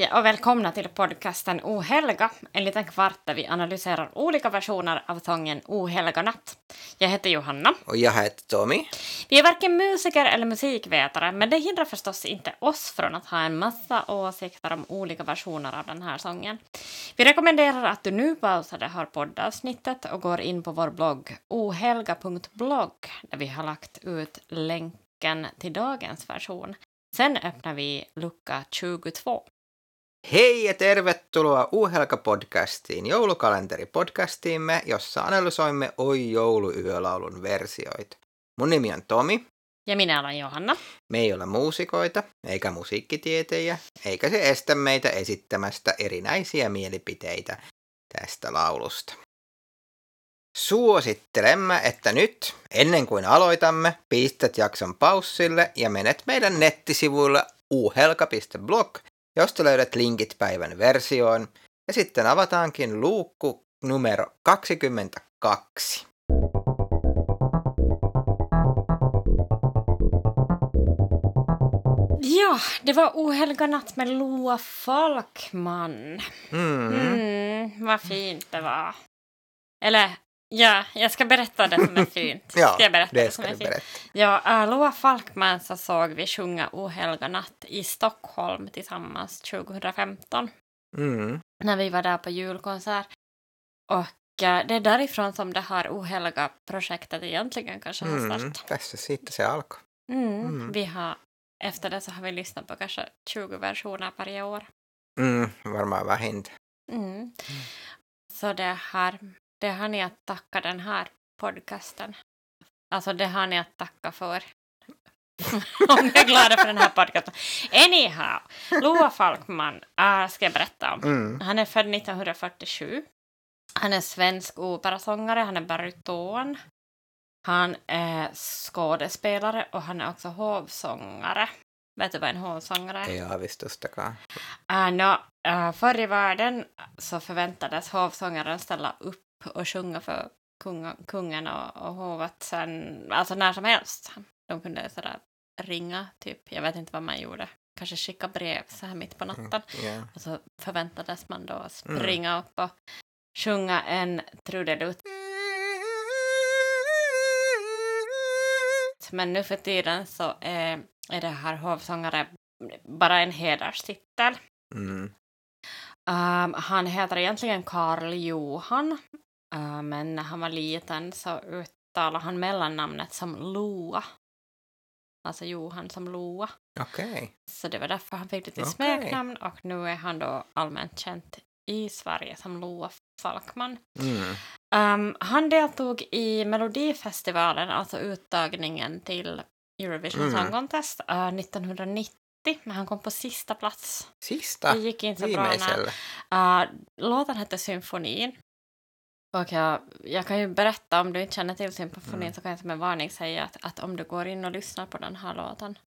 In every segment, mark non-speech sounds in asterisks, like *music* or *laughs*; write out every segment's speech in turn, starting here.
Hej och välkomna till podcasten Ohelga, en liten kvart där vi analyserar olika versioner av sången Ohelga natt. Jag heter Johanna. Och jag heter Tommy. Vi är varken musiker eller musikvetare, men det hindrar förstås inte oss från att ha en massa åsikter om olika versioner av den här sången. Vi rekommenderar att du nu pausar det här poddavsnittet och går in på vår blogg ohelga.blogg där vi har lagt ut länken till dagens version. Sen öppnar vi lucka 22. Hei ja tervetuloa Uhelka-podcastiin, joulukalenteri-podcastiimme, jossa analysoimme Oi jouluyölaulun versioita. Mun nimi on Tomi. Ja minä olen Johanna. Me ei ole muusikoita, eikä musiikkitietejä, eikä se estä meitä esittämästä erinäisiä mielipiteitä tästä laulusta. Suosittelemme, että nyt, ennen kuin aloitamme, pistät jakson paussille ja menet meidän nettisivuille uhelka.blog, josta löydät linkit päivän versioon, ja sitten avataankin luukku numero 22. Ja, det var Ohelga natt med Loa Falkman. Mm. Mm, vad fint det var. Eller, ja, jag ska berätta det som är fint. *laughs* Ja, ska jag berätta det som ska är fint? berätta. Ja, Loa Falkman så såg vi sjunga Ohelga natt i Stockholm tillsammans 2015 Mm. när vi var där på julkonsert. Och äh, det är därifrån som det här Ohelga-projektet egentligen kanske har Mm. startat. Tässä siitä se alkoi. Mm. Mm. Vi har, efter det så har vi lyssnat på kanske 20 versioner varje år. Mm, varmaan vähintään. Mm. Så det här, det har ni att tacka den här podcasten. Alltså det har ni att tacka för. *laughs* Om ni är glada för den här podcasten. Anyhow, Loa Falkman äh, ska jag berätta om. Mm. Han är född 1947. Han är svensk operasångare, han är baryton. Han är skådespelare och han är också hovsångare. Vet du vad en hovsångare är? Ei aavistustakaan. Uh, no, uh, förr i världen så förväntades hovsångaren ställa upp och sjunga för kunga, kungen och, och hovet sen, alltså när som helst. De kunde sådär ringa, typ, jag vet inte vad man gjorde, kanske skicka brev så här mitt på natten. Ja. Och så förväntades man då springa upp och sjunga en trudelutt. Men nu för tiden så är, är det här hovsångare bara en hederstitel. Mm. Um, han heter egentligen Karl Johan, uh, men när han var liten så uttalade han mellannamnet som Loa. Alltså Johan som Loa. Okej. Så det var därför han fick lite Okej. smeknamn och nu är han då allmänt känd i Sverige som Loa Falkman. Mm. Um, han deltog i Melodifestivalen, alltså uttagningen till Eurovision Mm. Song Contest, uh, 1990. Men han kom på sista plats. Sista Det gick inte så bra. när-. Uh, låten hette Symfonin. Och jag, jag kan ju berätta, om du inte känner till symfonin Mm. så kan jag som en varning säga att, att om du går in och lyssnar på den här låten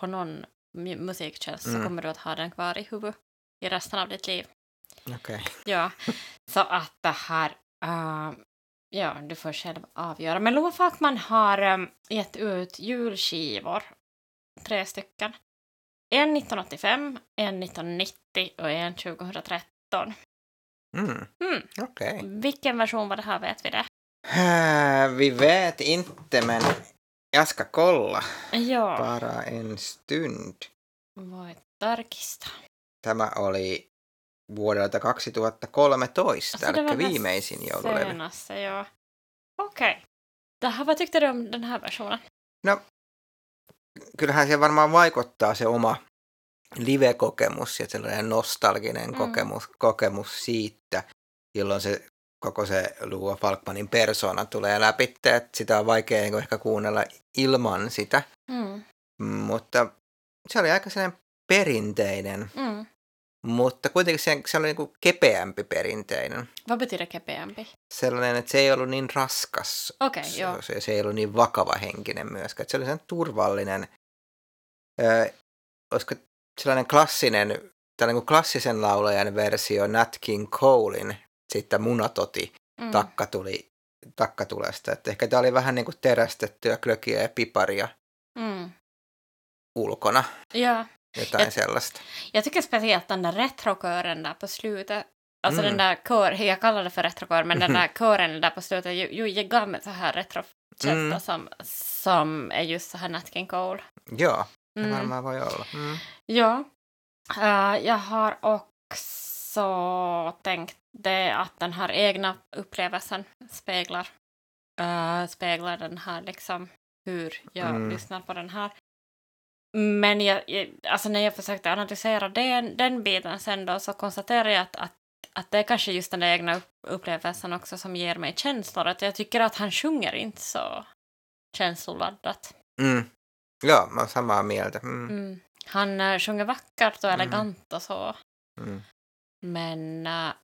på någon mu- musiktjänst så Mm. kommer du att ha den kvar i huvudet i resten av ditt liv. Okej. *laughs* Ja, så att det här... Uh, ja, du får själv avgöra. Men Loa Falkman har um, gett ut julskivor, tre stycken. En 1985, en 1990 och en 2013. Mm. Mm. Okej. Vilken version var det här, vet vi det? Äh, Vi vet inte, men jag ska kolla Ja, bara en stund. voi tarkistaa. Tämä oli vuodelta 2013, Alltså, det eli viimeisin joululevy. Senaste, ja. Okej. Okay. Vad tyckte du om den här versionen? Kyllähän se varmaan vaikuttaa se oma live-kokemus ja sellainen nostalginen Mm. kokemus, kokemus siitä, jolloin se koko se Lua Falkmanin persona tulee läpi, että sitä on vaikea niin ehkä kuunnella ilman sitä, Mm. mutta se oli aika sellainen perinteinen, Mm. mutta kuitenkin se, se oli niin kuin kepeämpi perinteinen. Vad betyder kepeämpi? Sellainen, että se ei ollut niin raskas, Okei, se, joo. se, se ei ollut niin vakava henkinen myöskään. Että se oli sellainen turvallinen, öö, olisiko sellainen klassinen, tällainen kuin klassisen laulajan versio Nat King Colein sitten munatoti Mm. takkatuli, takkatulesta. Että ehkä tämä oli vähän niin kuin terästettyä klökiä ja piparia Mm. ulkona. Ja, Jotain Et- sellaista. Jag tycker speciellt den där retrokören där på slutet. Alltså Mm. den där kör, jag kallar det för retrokör, men den *laughs* där kören där på slutet ju, ju, jag gav mig så här retrokänsla Mm. som, som är just så här Nat King Cole. Ja, Mm. varmaan voi olla. Mm. Ja, Eh, jag har också tänkt det att den här egna upplevelsen speglar, eh, speglar den här liksom hur jag Mm. lyssnar på den här. Men jag, jag, alltså när jag försökte analysera den, den biten sen då så konstaterade jag att, att, att det är kanske just den där egna upp- upplevelsen också som ger mig känslor. Att jag tycker att han sjunger inte så känsloladdat. Mm. Joo, mä oon samaa mieltä. Mm. Mm. Han uh, sjunger vackert och Mm. elegant och så. Mm. Men äh,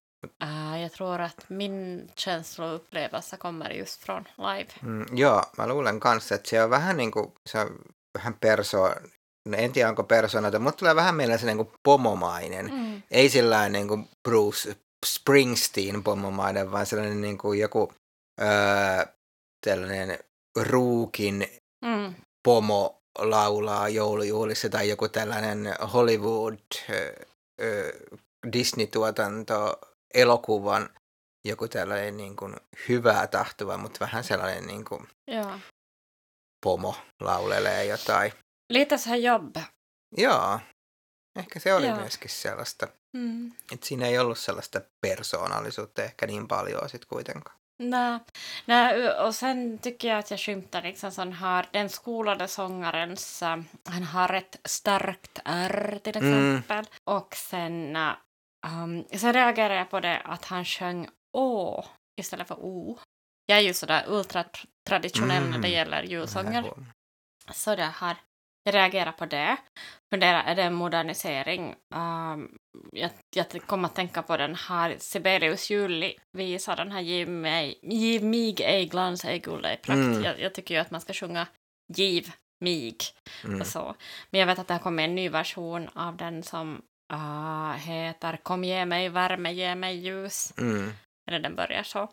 äh, jag tror att min känsloupplevelse kommer just från live. Mm, joo, mä luulen kanssa, että se on vähän niin kuin, se on vähän perso, no en tiedä onko persoonaita, mutta tulee vähän mieleen se niin kuin pomomainen. Mm. Ei sillä niin kuin Bruce Springsteen pomomainen, vaan sellainen niin kuin joku öö, tällainen ruukin Mm. pomo laulaa joulujuhlissa tai joku tällainen Hollywood Disney-tuotanto elokuvan joku tällainen niin kuin hyvää tahtova, mutta vähän sellainen niin kuin Ja. pomo laulelee jotain. Här jobb. Joo, ehkä se oli Joo. myöskin sellaista. Mm. Että siinä ei ollut sellaista persoonallisuutta ehkä niin paljon sitten kuitenkaan. Nej. Nej, och sen tycker jag att jag skymtar liksom sån här, den skolade sångarens, han har ett starkt R till Mm. exempel. Och sen, äh, um, sen reagerar jag på det att han sjöng Å istället för O. Jag är ju sådär ultratraditionell när det Mm. gäller julsånger. Så det här, jag reagerar på det. Funderar, är det en modernisering? Um, jag, jag kom att tänka på den här Sibelius julvisa, den här Giv, mig, giv mig ej glans, ej guld, ej prakt. Mm. Jag, jag tycker ju att man ska sjunga Giv mig Mm. och så. Men jag vet att det har kommit en ny version av den som ah, heter Kom ge mig värme, ge mig ljus Mm. eller den börjar så.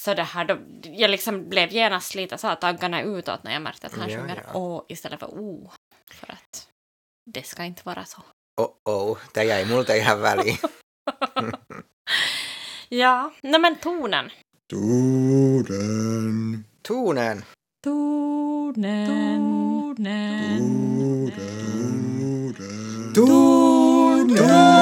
Så det här, då, jag liksom blev genast lite så här taggarna utåt när jag märkte att han Ja, sjunger ja. Å istället för O. För att det ska inte vara så. Oh, oh, tämä jäi multa ihan väliin. Ja, nej men tonen. Tuuden, Tuunen. Tonen. tuuden, Mm,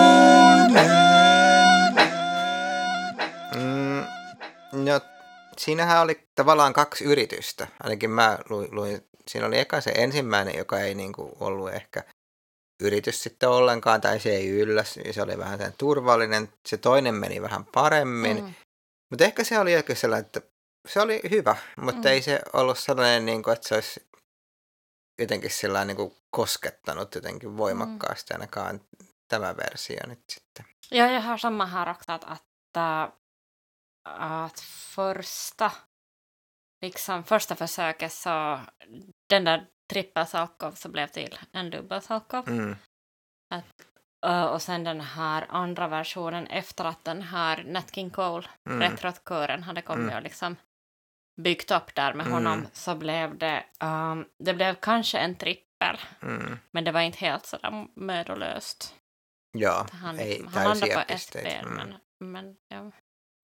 siinähän oli tavallaan kaksi yritystä. Ainakin mä luin, luin siinä oli eka se ensimmäinen, joka ei niinku ollut ehkä yritys sitten ollenkaan, tai se ei ylläs, ja se oli vähän sen turvallinen. Se toinen meni vähän paremmin, mm. Mm. mutta ehkä se oli jokin sellainen, että se oli hyvä, mutta Mm. mm. ei se ollut sellainen, niin kuin, että se olisi jotenkin sellainen niin kuin koskettanut jotenkin voimakkaasti ainakaan tämä versio nyt sitten. Ja, jag har samma här också att, att, äh, att första, liksom första försöket så den där trippel Salkov så blev till en dubbel Salkov. Mm. Uh, och sen den här andra versionen efter att den här Nat King Cole, Mm. retrotkören, hade kommit Mm. och liksom byggt upp där med Mm. honom så blev det, um, det blev kanske en trippel, Mm. men det var inte helt sådär mödolöst. Joo, Han, ei han landade på ett spel, Mm. men, men ja.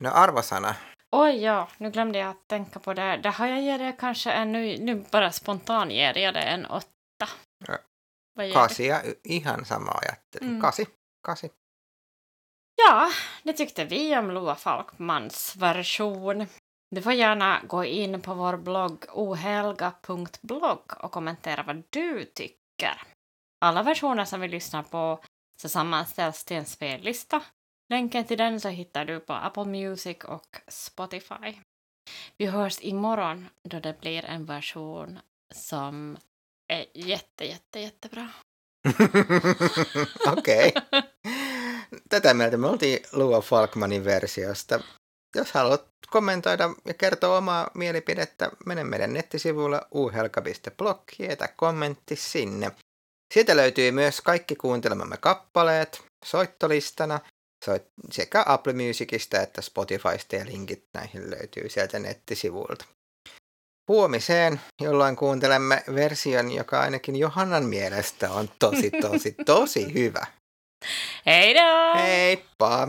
No arvosana. Oj, ja, nu glömde jag att tänka på det. Det har jag gett det kanske en, nu, nu bara spontan ger jag det en åtta. Ja. Vad ger ihan sama ajattelin. Mm. Kasi, kasi. Ja, det tyckte vi om Loa Falkmans version. Du får gärna gå in på vår blogg ohelga.blogg och kommentera vad du tycker. Alla versioner som vi lyssnar på så sammanställs till en spellista. Länken till den så hittar du på Apple Music och Spotify. Vi hörs imorgon då det blir en version som är jätte, jätte, jättebra. *laughs* Okei. Tätä mieltä me oltiin Lua Falkmanin versiosta. Jos haluat kommentoida ja kertoa omaa mielipidettä, mene meidän nettisivuille uhelka.blog ja jätä kommentti sinne. Sieltä löytyy myös kaikki kuuntelemamme kappaleet soittolistana soit- sekä Apple Musicista että Spotifysta ja linkit näihin löytyy sieltä nettisivuilta. huomiseen, jolloin kuuntelemme version, joka ainakin Johannan mielestä on tosi, tosi, *laughs* tosi hyvä. Hej då! Heippa!